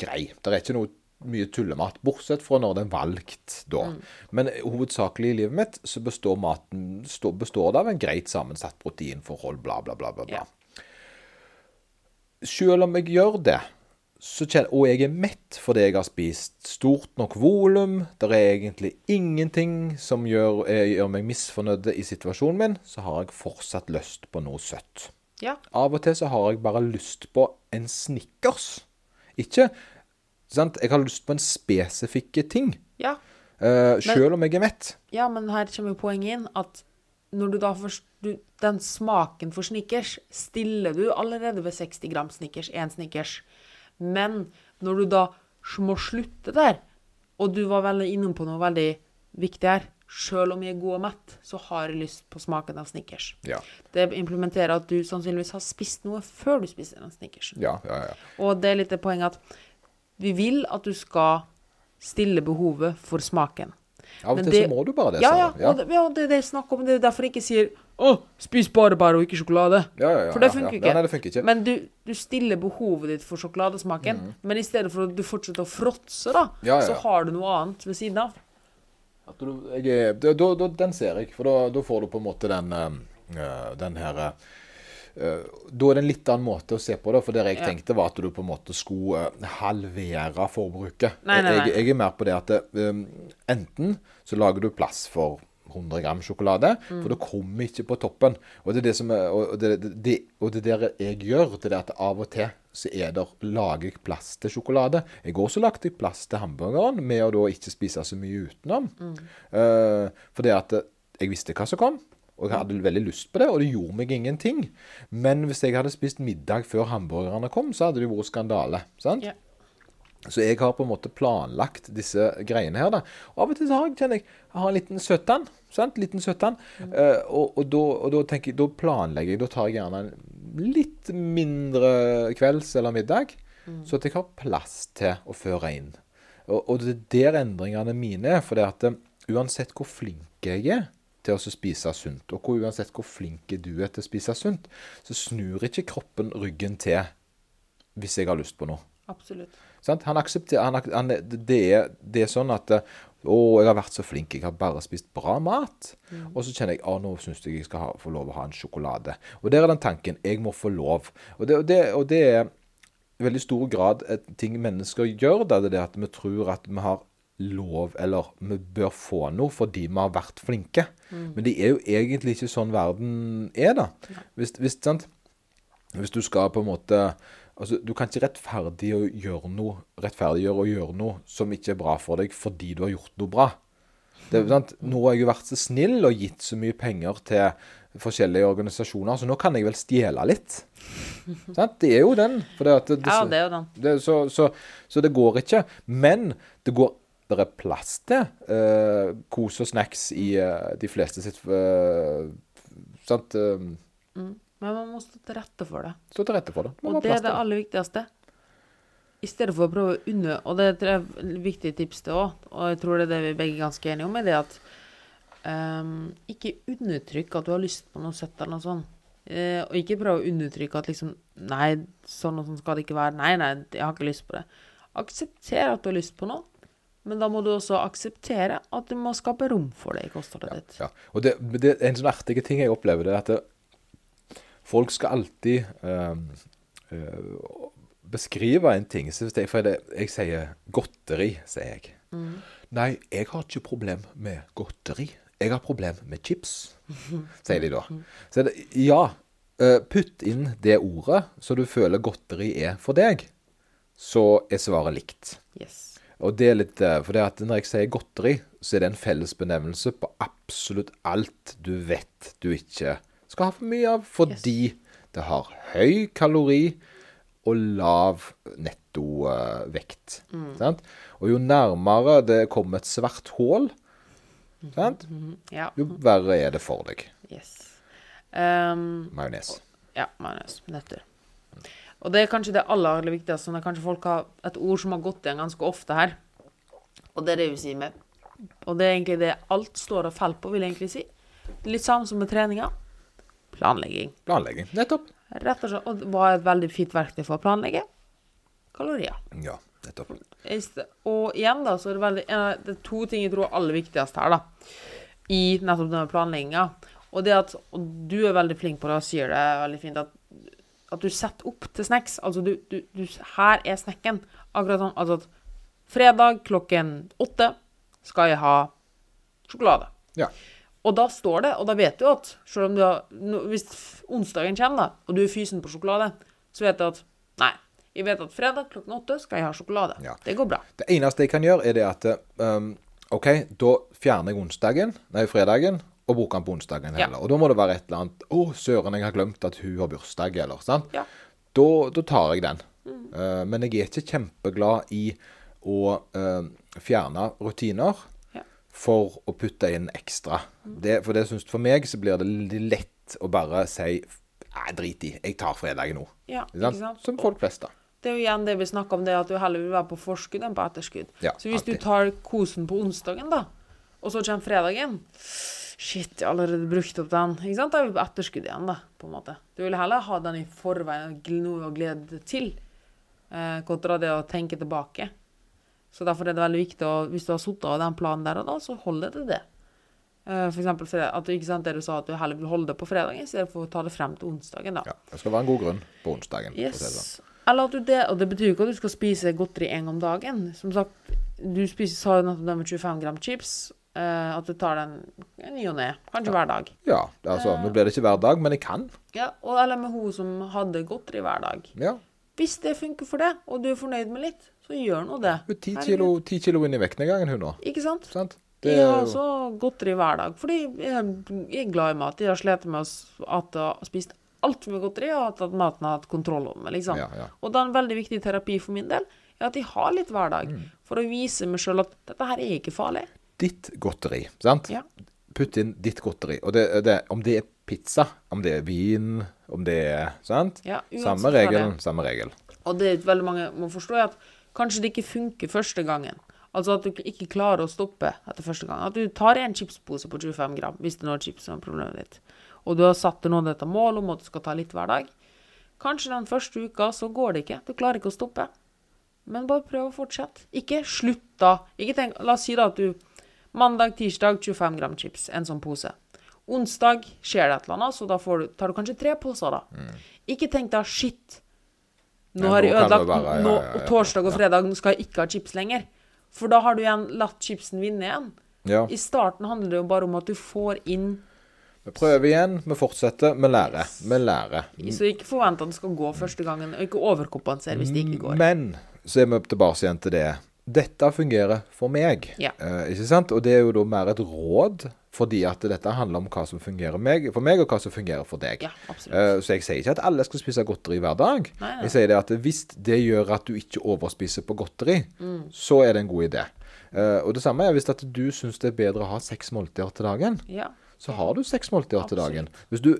grei. Det er ikke noe mye tullemat, bortsett fra når det er valgt da. Mm. Men hovedsakelig i livet mitt så består maten stå- består det av en greit sammensatt proteinforhold, bla, bla, bla. bla, bla. Ja. Selv om jeg gjør det, kjenner, og jeg er mett fordi jeg har spist stort nok volum, det er egentlig ingenting som gjør, eh, gjør meg misfornøyd i situasjonen min, så har jeg fortsatt lyst på noe søtt. Ja. Av og til så har jeg bare lyst på en Snickers. Ikke sant? Jeg har lyst på en spesifikke ting, Ja. Uh, selv om jeg er mett. Ja, men her kommer jo poenget inn at når du da får du, Den smaken for Snickers stiller du allerede ved 60 gram Snickers, én Snickers. Men når du da må slutte der, og du var veldig innom på noe veldig viktig her Selv om jeg er god og mett, så har jeg lyst på smaken av Snickers. Ja, Det implementerer at du sannsynligvis har spist noe før du spiser en Snickers. ja, ja. ja. Og det er litt det poenget at vi vil at du skal stille behovet for smaken. Av og til det- så må du bare det. Ja, ja, ja, det, ja, det er det jeg snakker om. Det er derfor jeg ikke sier 'Å, spis bare bær og ikke sjokolade'. Ja, ja, ja, For det funker ikke. Nei, det funker ikke. Men du, du stiller behovet ditt for sjokoladesmaken. Mm. Men i stedet for at du fortsetter å fråtse, da, så har du noe annet ved siden av. Du, jeg, da, da, den ser jeg, for da, da får du på en måte den, eh, den her eh, Da er det en litt annen måte å se på det. For det jeg Ja. tenkte, var at du på en måte skulle eh, halvere forbruket. Nei, nei, nei. Jeg, jeg er mer på det at um, enten så lager du plass for 100 gram sjokolade, Mm. for det kommer ikke på toppen. Og det er det som er, og det, det, det, og det der jeg gjør, det er at av og til så er der, lager jeg plass til sjokolade. I går så lagde jeg plass til hamburgeren med å da ikke spise så mye utenom. Eh, for det at jeg visste hva som kom, og jeg hadde veldig lyst på det, og det gjorde meg ingenting. Men hvis jeg hadde spist middag før hamburgerne kom, så hadde det vært skandale. sant? Ja. Så jeg har på en måte planlagt disse greiene her. da. Og Av og til så har jeg, kjenner jeg, jeg har en liten søttan. sant? Liten søttan. Eh, og, og, da, og da tenker jeg, da planlegger jeg. Da tar jeg gjerne en litt mindre kvelds eller middag, så at jeg har plass til å føre inn. Og, og det er der endringene mine er. For det at eh, uansett hvor flink jeg er til å spise sunt, og hvor, uansett hvor flink du er til å spise sunt, så snur ikke kroppen ryggen til hvis jeg har lyst på noe. Absolutt. Sant? Han aksepterer han, han, det, er, det er sånn at Å, jeg har vært så flink, jeg har bare spist bra mat. Og så kjenner jeg å, nå syns jeg jeg skal ha, få lov å ha en sjokolade. Og der er den tanken. Jeg må få lov. Og det, og det, og det er i veldig stor grad et ting mennesker gjør. Da, det er at vi tror at vi har lov, eller vi bør få noe fordi vi har vært flinke. Men det er jo egentlig ikke sånn verden er, da. Hvis, hvis, sant? Hvis du skal på en måte Altså, Du kan ikke rettferdige å gjøre noe, rettferdiggjøre å gjøre noe som ikke er bra for deg, fordi du har gjort noe bra. Det, er sant? Nå har jeg jo vært så snill og gitt så mye penger til forskjellige organisasjoner, så nå kan jeg vel stjele litt. sant? Det er jo den. Det at det, Ja, det er jo den. så, så, så det går ikke. Men det går det er plass til uh, kos og snacks i uh, de fleste sitt uh, Sant? eh, Men man må stå til rette for det. Stå til rette for det. Man Og det er det aller viktigste. I stedet for å prøve å unne Og det er et viktig tips til òg, og jeg tror det er det vi begge er ganske enige om, er det at um, ikke undertrykk at du har lyst på noe søtt eller noe sånt. Uh, og ikke prøve å undertrykke at liksom Nei, sånn og sånn skal det ikke være. Nei, nei, jeg har ikke lyst på det. Aksepter at du har lyst på noe, men da må du også akseptere at du må skape rom for det i kostholdet ditt. Ja. Og det, det er en sånn artig ting jeg opplever, det er at det, folk skal alltid øh, øh, beskrive en ting. Så for det, jeg sier godteri, sier jeg. Nei, jeg har ikke problem med godteri. Jeg har problem med chips, sier de da. Så det, ja, eh, putt inn det ordet så du føler godteri er for deg, så er svaret likt. Yes. Og det er litt eh, For det at når jeg sier godteri, så er det en fellesbenevnelse på absolutt alt du vet du ikke skal ha for mye av, fordi det har høy kalori og lav nettovekt. Sant? Og jo nærmere det kommer et svart hull, sant? Ja. jo verre er det for deg. Yes. Um, Majones. ja, majones. Nøtter. Og det er kanskje det aller, aller viktigste. Sånn kanskje folk har et ord som har gått igjen ganske ofte her. Og det er det vi sier med Og det er egentlig det alt står og faller på, vil jeg egentlig si. Litt samme som med treninga. Planlegging. Planlegging. Nettopp. Rett og slett. Og hva er et veldig fint verktøy for å planlegge? Kalorier. Ja, nettopp. Og igjen, da, så er det veldig Det er to ting jeg tror er aller viktigst her, da. I nettopp denne planlegginga. Og det at Og du er veldig flink på det og sier det veldig fint, at, at du setter opp til snacks. Altså, du, du, du Her er snekken. Akkurat sånn altså at fredag klokken åtte skal jeg ha sjokolade. Ja. Og da står det, og da vet du at selv om du har, hvis onsdagen kommer, da, og du er fysen på sjokolade, så vet du at nei, jeg vet at fredag klokken åtte skal jeg ha sjokolade. Ja. Det går bra. Det eneste jeg kan gjøre, er det at um, OK, da fjerner jeg onsdagen, nei, fredagen, og bruker den på onsdagen Ja. heller. Og da må det være et eller annet Å, søren, jeg har glemt at hun har bursdag, eller sant? Ja. Da, da tar jeg den. Uh, men jeg er ikke kjempeglad i å uh, fjerne rutiner Ja. for å putte inn ekstra. Det, for det synes, for meg så blir det litt lett å bare si Nei, drit i, jeg tar fredagen nå. Ja, Ikke sant? Som folk flest, da. Det er jo igjen det vi snakker om, det at du heller vil være på forskudd enn på etterskudd. Ja, så hvis alltid. du tar kosen på onsdagen, da, og så kommer fredagen Shit, jeg har allerede brukt opp den. Ikke sant? Da er på etterskudd igjen, da, på en måte. Du vil heller ha den i forveien, noe å glede deg til, eh, kontra det å tenke tilbake. Så derfor er det veldig viktig å, hvis du har sittet av den planen der og da, så holder det det. Eh, for eksempel at du, ikke sant, det du sa, at du heller vil holde det på fredagen, istedenfor å ta det frem til onsdagen, da. Ja, Det skal være en god grunn på onsdagen. Yes. det sånn. Eller at du det, og det betyr jo ikke at du skal spise godteri en gang om dagen. Som sagt, du spiser, sa jo nettopp det med 25 gram chips. Eh, at du tar den ny og ne. Kanskje hver dag. Ja, altså, nå blir det ikke hver dag, men jeg kan. Ja, og Eller med hun som hadde godteri hver dag. Ja. Hvis det funker for deg, og du er fornøyd med litt, så gjør nå det. Hun er Ti kilo, ti kilo inn i vektnedgangen, hun nå. Ikke sant? Sant? Det Jeg er har også godteri hver dag, fordi jeg er glad i mat. Jeg har slitt med at jeg har spist altfor mye godteri, og at maten har hatt kontroll over meg. liksom. ja, ja. Og da en veldig viktig terapi for min del er at jeg har litt hver dag, Mm. for å vise meg sjøl at dette her er ikke farlig. Ditt godteri, sant? Ja. Putt inn ditt godteri. Og det, det, om det er pizza, om det er vin, om det er Sant? Ja, samme er. regel, samme regel. Og det veldig mange må forstå, er at kanskje det ikke funker første gangen. Altså at du ikke klarer å stoppe etter første gang. At du tar en chipspose på 25 gram, hvis det nå er chips som er problemet ditt. Og du har satt deg nå dette målet om at du skal ta litt hver dag. Kanskje den første uka så går det ikke. Du klarer ikke å stoppe. Men bare prøv å fortsette. Ikke slutt da. Ikke tenk, La oss si da at du mandag, tirsdag 25 gram chips, en sånn pose. Onsdag skjer det et eller annet, så da får du, tar du kanskje tre poser, da. Ikke tenk da shit. Nå har jeg ødelagt bare, ja, ja, ja. Torsdag og fredag nå skal jeg ikke ha chips lenger. For da har du igjen latt chipsen vinne igjen. Ja. I starten handler det jo bare om at du får inn Vi prøver igjen, vi fortsetter, vi lærer. Vi lærer. Så ikke forvent at det skal gå første gangen, og ikke overkompensere hvis det ikke går. Men så er vi tilbake igjen til det. Dette fungerer for meg. Ja. Eh, ikke sant? Og det er jo da mer et råd, fordi at dette handler om hva som fungerer meg, for meg, og hva som fungerer for deg. Ja. Eh, Så jeg sier ikke at alle skal spise godteri hver dag. Nei, nei. Jeg sier det at hvis det gjør at du ikke overspiser på godteri, Mm. så er det en god idé. Eh, Og det samme er hvis at du syns det er bedre å ha seks måltider til dagen, Ja. så har du seks måltider til dagen. Hvis du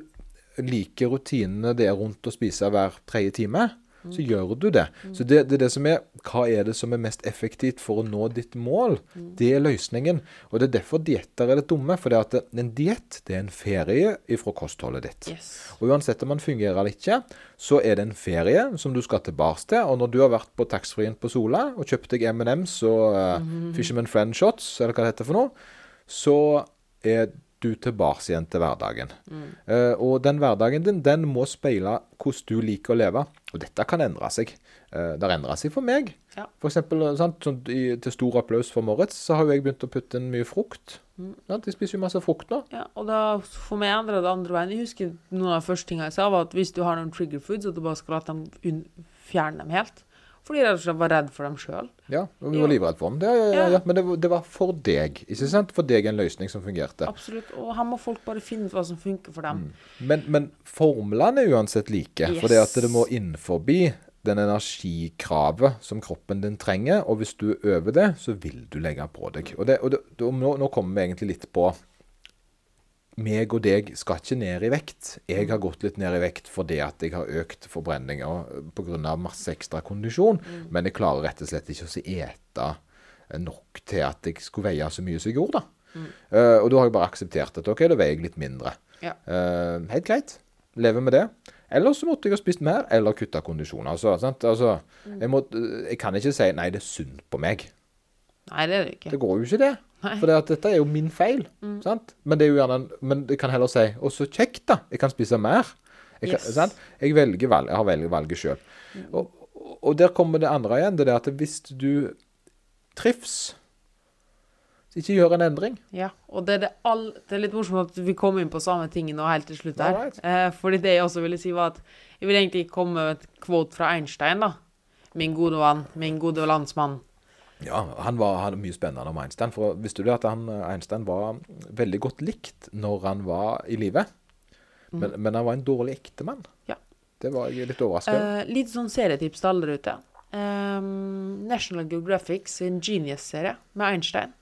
liker rutinene det er rundt å spise hver tredje time, så gjør du det. Så det, det er det som er Hva er det som er mest effektivt for å nå ditt mål? Det er løsningen. Og det er derfor dietter er litt dumme. For det at en diett det er en ferie ifra kostholdet ditt. Yes. Og uansett om man fungerer eller ikke, så er det en ferie som du skal tilbake til. Og når du har vært på taxfree-en på Sola og kjøpt deg M&M's og uh, Fisherman Friend Shots, eller hva det heter for noe, så er du tilbake igjen til hverdagen. Eh, og den hverdagen din, den må speile hvordan du liker å leve. Og dette kan endre seg. Uh, det har endra seg for meg. Ja. For eksempel, sant, sånn, i, til stor applaus for Moritz, så har jo jeg begynt å putte inn mye frukt. Sant? Jeg spiser jo masse frukt nå. Ja, og da for meg endra det andre veien. Jeg husker noen av de første tingene jeg sa, var at hvis du har noen trigger foods, at du bare skal la dem fjerne dem helt. Fordi de var redd for dem sjøl. Ja, og vi var livredd for dem. Det, ja, ja. Men det, var- det var for deg, ikke sant? For deg en løsning som fungerte. Absolutt. Og her må folk bare finne ut hva som funker for dem. Men, men formlene er uansett like. For det at Yes. det må innenfor den energikravet som kroppen din trenger. Og hvis du øver det, så vil du legge på deg. Og, det, og det, og nå, nå kommer vi egentlig litt på meg og deg skal ikke ned i vekt. Jeg har gått litt ned i vekt fordi at jeg har økt forbrenninga pga. masse ekstra kondisjon. Men jeg klarer rett og slett ikke å ete nok til at jeg skulle veie så mye som jeg gjorde. da. Eh, og da har jeg bare akseptert at ok, da veier jeg litt mindre. Ja. Uh, helt greit. Lever med det. Eller så måtte jeg ha spist mer, eller kutta kondisjon. Altså, sant? Altså, jeg, må, jeg kan ikke si nei, det er synd på meg. Nei, det er det ikke. Det går jo ikke det. Nei. For det at dette er jo min feil. Sant? Men det er jo gjerne en- Men jeg kan heller si Å, så kjekt, da. Jeg kan spise mer. Jeg, kan, Yes. sant? jeg, velger valg, jeg har velger valget sjøl. Og, og- og der kommer det andre igjen. Det er at hvis du trives, ikke gjør en endring. Ja, og det er, det, all, det er litt morsomt at vi kom inn på samme ting nå helt til slutt her. Eh, fordi det jeg også ville si var at jeg vil egentlig komme med et kvot fra Einstein, da. Min gode venn, min gode landsmann. Ja, han var er mye spennende om Einstein. For visste du at han, Einstein var veldig godt likt når han var i live? Men, men han var en dårlig ektemann. Ja. Det var jeg litt overraska over. Uh, litt sånn serietips til alle der ute. Um, National Geographic sin Genius-serie med Einstein.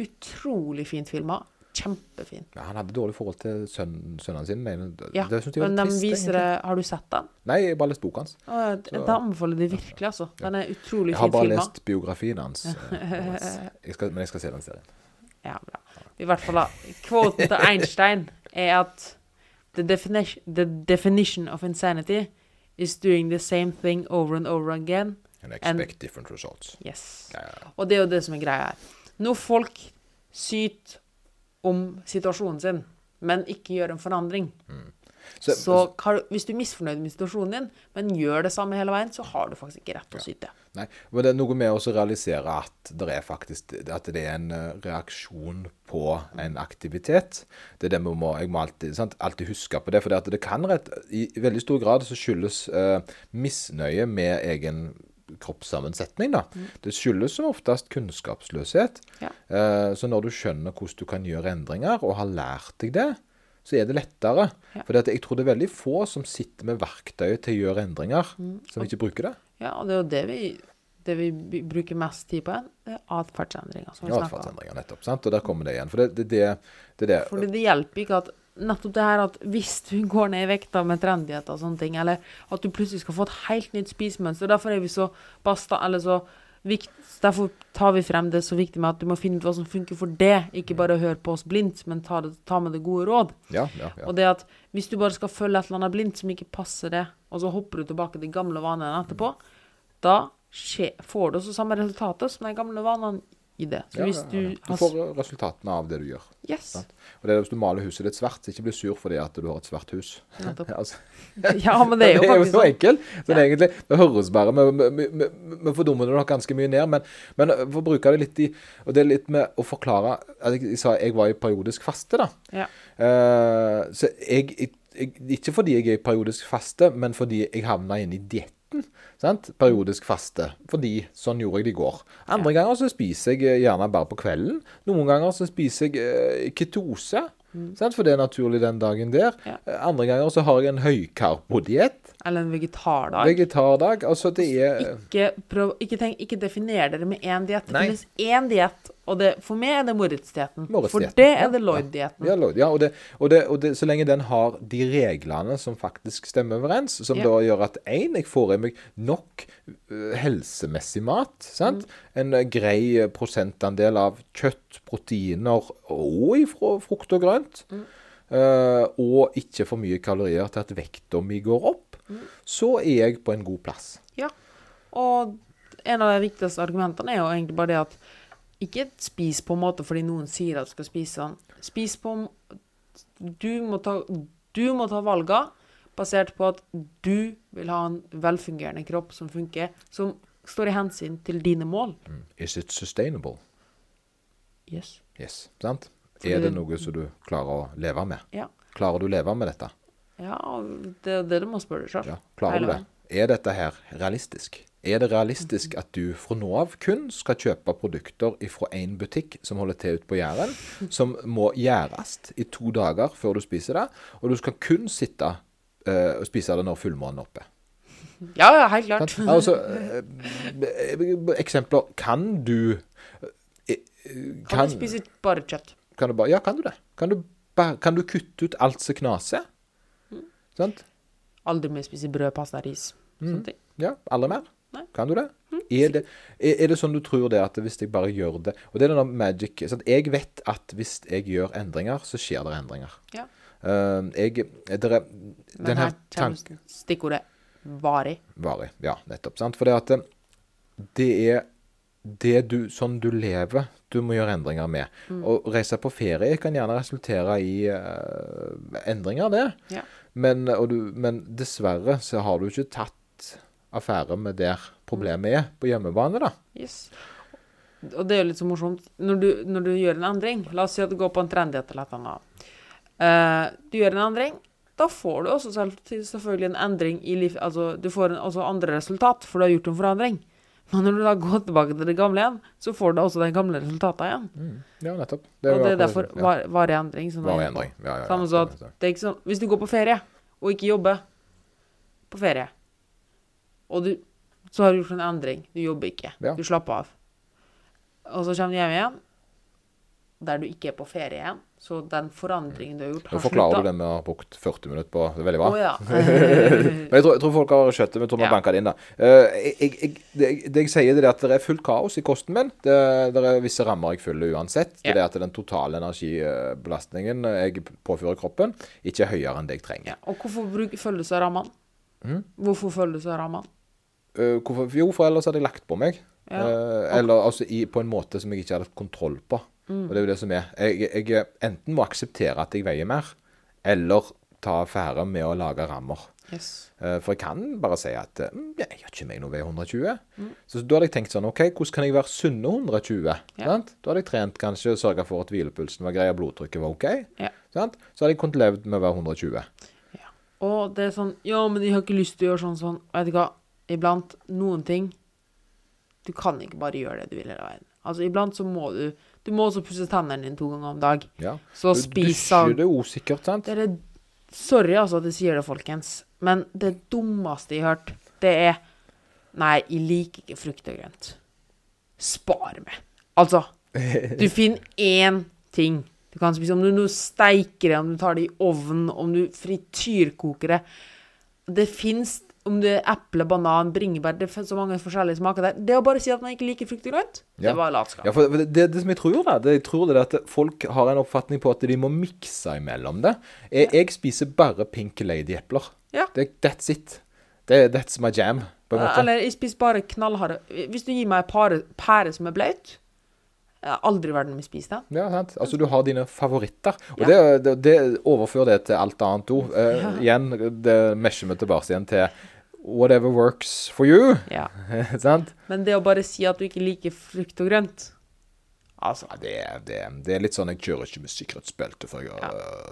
Utrolig fint filma. Kjempefin. Ja, han hadde dårlig forhold til sønnen, sønnene sine. Det, Ja, det men de trist, viser det. Har du sett den? Nei, jeg har bare lest boka hans. Da anbefaler jeg virkelig, altså. Den er utrolig Jeg har bare filmen. lest biografien hans. eh, jeg skal, men jeg skal se den serien. Ja, bra. I hvert fall, da. Kvoten til Einstein er at the definition, the definition of insanity is doing the same thing over and over again. And And- expect different results. Yes. Ja, ja, ja. Og det er jo det som er greia her. Når folk syter om situasjonen sin, men ikke gjør en forandring, Så, så kan, hvis du er misfornøyd med situasjonen din, men gjør det samme hele veien, så har du faktisk ikke rett til å syte. Nei, men det er noe med å realisere at det er faktisk at det er en eh, reaksjon på en aktivitet. Det er det vi må, jeg må alltid, sant, alltid huske på det. For det, det kan rett, i veldig stor grad så skyldes eh, misnøye med egen kroppssammensetning. da. Det skyldes som oftest kunnskapsløshet. Ja. Eh, så når du skjønner hvordan du kan gjøre endringer, og har lært deg det, så er det lettere. Ja. For jeg tror det er veldig få som sitter med verktøyet til å gjøre endringer, som ikke bruker det. Ja, og det er jo det vi, det vi bruker mest tid på, det er atferdsendringer. atferdsendringer, nettopp. sant? Og der kommer det igjen. For det, det, det, det, det Fordi det hjelper ikke at nettopp det her at hvis du går ned i vekta med trendighet og sånne ting, eller at du plutselig skal få et helt nytt spisemønster, derfor er vi så basta, eller så vikt, Derfor tar vi frem det så viktig med at du må finne ut hva som funker for det, ikke bare høre på oss blindt, men ta, det, ta med det gode råd. Ja, ja, ja. Og det at hvis du bare skal følge et eller annet blindt som ikke passer det, og så hopper du tilbake til gamle vanene etterpå, da skje, får du også samme resultatet som de gamle vanene i det. Så Ja, hvis du ja. Du har får resultatene av det du gjør. Yes. Og det er Hvis du maler huset ditt svart, så ikke bli sur fordi at du har et svart hus. Ja, altså, Ja, men det er jo faktisk så Det enkelt. jo så egentlig, Det høres bare Vi, fordummer det nok ganske mye ned, men, men for å bruke det litt i Og det er litt med å forklare Jeg, jeg sa jeg var i periodisk faste, da. Ja. Eh, så jeg, jeg, Ikke fordi jeg er i periodisk faste, men fordi jeg havna inn i dietten. Sant? Periodisk faste. Fordi sånn gjorde jeg det i går. Andre ganger så spiser jeg eh, gjerne bare på kvelden. Noen ganger så spiser jeg eh, ketose. Sant? For det er naturlig den dagen der. Ja. Eh, Andre ganger så har jeg en høykarbodiett. Eller en vegetardag. Vegetardag. Altså det er Ikke, prøv, ikke, tenk, ikke definer dere med én diett. Det Nei. finnes én diett, og det, for meg er det Moritz-dietten. Moritz for det er det Lloyd-dietten. Ja, Lloyd, ja og, det, og, det, og det, så lenge den har de reglene som faktisk stemmer overens, som Ja. da gjør at én, jeg får i meg nok øh, helsemessig mat. sant? En øh, grei øh, prosentandel av kjøtt, proteiner og ifra frukt og grønt. øh, og ikke for mye kalorier til at vekta mi går opp. Så er jeg på en god plass. Ja. Og en av de viktigste argumentene er jo egentlig bare det at ikke spis på en måte fordi noen sier at du skal spise sånn. Spis på Du må ta, du må ta valga basert på at du vil ha en velfungerende kropp som funker, som står i hensyn til dine mål. Is it sustainable? Yes. Yes. Sant? Fordi Er det det- noe som du klarer å leve med? Ja. Klarer du å leve med dette? Ja, det er det du må spørre deg sjøl. Ja, klarer du det? Er dette her realistisk? Er det realistisk at du fra nå av kun skal kjøpe produkter fra én butikk som holder til ute på Jæren, som må gjæres i to dager før du spiser det, og du skal kun sitte uh, og spise det når fullmånen er oppe? Ja, ja, helt klart. Altså, eh, eksempler. Kan du eh, eh, Kan du spise bare kjøtt? kan du bare, ja, kan du det? Kan du, kan du kutte ut alt som knaser? Sant? Aldri mer spise brød, pasta, ris. Ting. Ja, aldri mer? Nei. Kan du det? Er, det er, er det sånn du tror det at hvis jeg bare gjør det Og det er denne magic sant? Jeg vet at hvis jeg gjør endringer, så skjer det endringer. Ja. Uh, jeg der er, Men Den her kommer stikkordet varig. Varig. Ja, nettopp. Sant? For det at det, er det du, sånn du lever, du må gjøre endringer med. Å reise på ferie kan gjerne resultere i uh, endringer, det. Ja. Men, du, men dessverre så har du ikke tatt affære med der problemet er, på hjemmebane, da. Yes. Og det er jo litt så morsomt. Når du, når du gjør en endring, la oss si at du går på en trendighet eller et annet. Uh, du gjør en endring, da får du også selv, selvfølgelig en endring i liv... Altså, du får en, også andre resultat, for du har gjort en forandring. Men når du da går tilbake til det gamle igjen, så får du også de gamle resultatene igjen. Ja, nettopp. og det er derfor ja. var, varig endring. Som Varig endring. Ja, ja. Samme som at det er ikke sånn Hvis du går på ferie, og ikke jobber på ferie, og du så har du gjort en endring, du jobber ikke, du slapper av, og så kommer du hjem igjen, der du ikke er på ferie igjen, så den forandringen du har gjort, har forklarer du det med å ha brukt 40 minutter på. Det er veldig bra. Oh, ja. Men jeg tror, jeg tror folk har skjøtt det. Vi tror vi Ja. banka det inn, da. Eh, jeg, jeg, det, det jeg sier, det er at det er fullt kaos i kosten min. Det, det er visse rammer jeg følger uansett. Det er at den totale energibelastningen jeg påfører kroppen, ikke er høyere enn det jeg trenger. ja. Og hvorfor bruk, følger du så rammene? Mm. Hvorfor følger du så rammene? Uh, hvorfor? Jo, for ellers hadde jeg lagt på meg. Ja. Uh, eller altså i, på en måte som jeg ikke hadde kontroll på. Mm. Og det er jo det som er. Jeg, jeg enten må akseptere at jeg veier mer, eller ta affære med å lage rammer. Yes. Eh, For jeg kan bare si at eh, mm, jeg gjør ikke meg noe ved 120. Mm. Så da hadde jeg tenkt sånn OK, hvordan kan jeg være sunne 120? Ja. Da hadde jeg trent kanskje, sørga for at hvilepulsen var grei, og blodtrykket var OK. Ja. Sant? Så hadde jeg kunnet levd med å være 120. Og det er sånn Ja, men jeg har ikke lyst til å gjøre sånn sånn. Vet du hva? Iblant noen ting Du kan ikke bare gjøre det du vil hele veien. Altså, iblant så må du Du må også pusse tennene dine to ganger om dag. Ja. Så Du spis dusjer det usikkert, sant? Det er det Sorry altså at jeg sier det, folkens, men det dummeste jeg har hørt, det er Nei, jeg liker ikke frukt og grønt. Spar meg. Altså, du finner én ting du kan spise. Om du nå steiker det, om du tar det i ovnen, om du frityrkoker det. Det fins om det er eple, banan, bringebær Det er så mange forskjellige smaker der. Det å bare si at man ikke liker frukt og grønt, Ja. det var latskap. Ja, for det, det, det som jeg tror da, det, jeg tror det er at folk har en oppfatning på at de må mikse imellom det. Jeg, jeg spiser bare Pink Lady-epler. Ja. Det, that's it. Det, that's my jam, på en måte. Eller jeg spiser bare knallharde Hvis du gir meg pære, pære som er blaut Jeg har aldri i verden vil spise den. Ja, sant. Altså, du har dine favoritter. Og Ja. det, det, det overfører det til alt annet òg. Eh, Igjen, det mesjer vi tilbake igjen til whatever works for you. Ja. sant? Men det å bare si at du ikke liker frukt og grønt Altså. Ja, det, det, det er litt sånn Jeg kjører ikke med sikkerhetsbelte for jeg, Ja.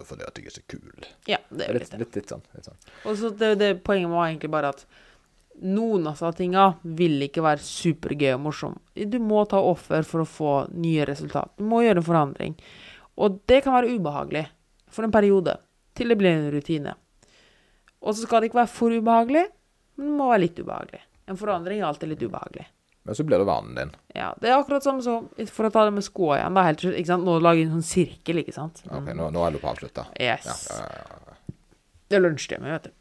fordi at jeg er så kul. Ja, det er litt litt, litt sånn. Litt sånn. Og så det, det poenget var egentlig bare at noen av disse tinga vil ikke være supergøy og morsom. Du må ta offer for å få nye resultat. Du må gjøre en forandring. Og det kan være ubehagelig for en periode, til det blir en rutine. Og så skal det ikke være for ubehagelig, men det må være litt ubehagelig. En forandring er alltid litt ubehagelig. Men så blir det vanen din. Ja, Det er akkurat som som For å ta det med skoa igjen. da, helt ikke sant? Nå lager jeg en sånn sirkel, ikke sant? Ok, nå, nå er du på avslutta. Yes. Ja, Ja, ja, Det er lunsjtime, vet du.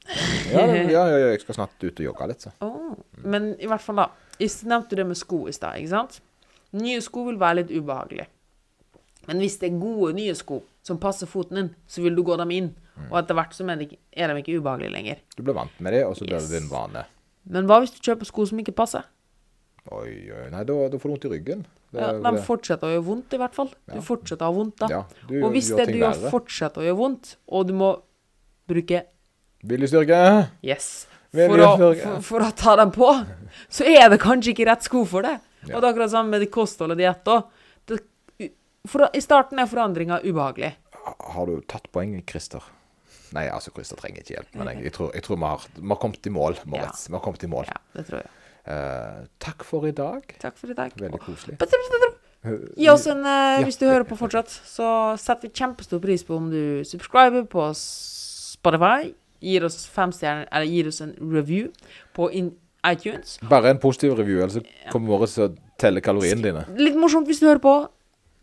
Ja, ja, ja, ja, jeg skal snart ut og jogge litt, så. Oh, Men i hvert fall, da. Jeg nevnte det med sko i stad, ikke sant? Nye sko vil være litt ubehagelig. Men hvis det er gode nye sko som passer foten din, så vil du gå dem inn. Og etter hvert så er de er de ikke ubehagelige lenger. Du blir vant med det, og så blir Yes. det din vane. Men hva hvis du kjøper sko som ikke passer? Oi, oi, nei, da, da får du vondt i ryggen. Det, Ja, de fortsetter å gjøre vondt, i hvert fall. Du fortsetter å ha vondt da. ja, du og hvis det du fortsetter å gjøre vondt, og du må bruke Viljestyrke. Yes. For å, for, for å ta dem på, så er det kanskje ikke rett sko for det. Ja. Og det er akkurat samme med de kosthold og diett òg. I starten er forandringa ubehagelig. Har du tatt poenget, Christer? Nei, altså, Christer trenger ikke hjelp, men jeg, jeg, tror, jeg tror vi har, vi har kommet i mål, Moritz. Vi har kommet i mål. Ja, det tror jeg. Uh, takk for i dag. Takk for i dag. Veldig koselig. Gi oss en uh, Hvis du hører på fortsatt, så setter vi kjempestor pris på om du subscriber på Spotify. Gir oss fem stjerner, eller gir oss en review på in iTunes. Bare en positiv review, ellers kommer våre til å telle kaloriene dine. Litt morsomt hvis du hører på.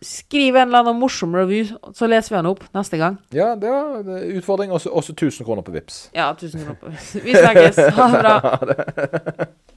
Skriv en eller annen morsom review, så leser vi den opp neste gang. Ja, det var en utfordring. Også, også 1000 kroner på Vips. Ja, tusen kroner. på- Vips. Vi snakkes. Ha det bra.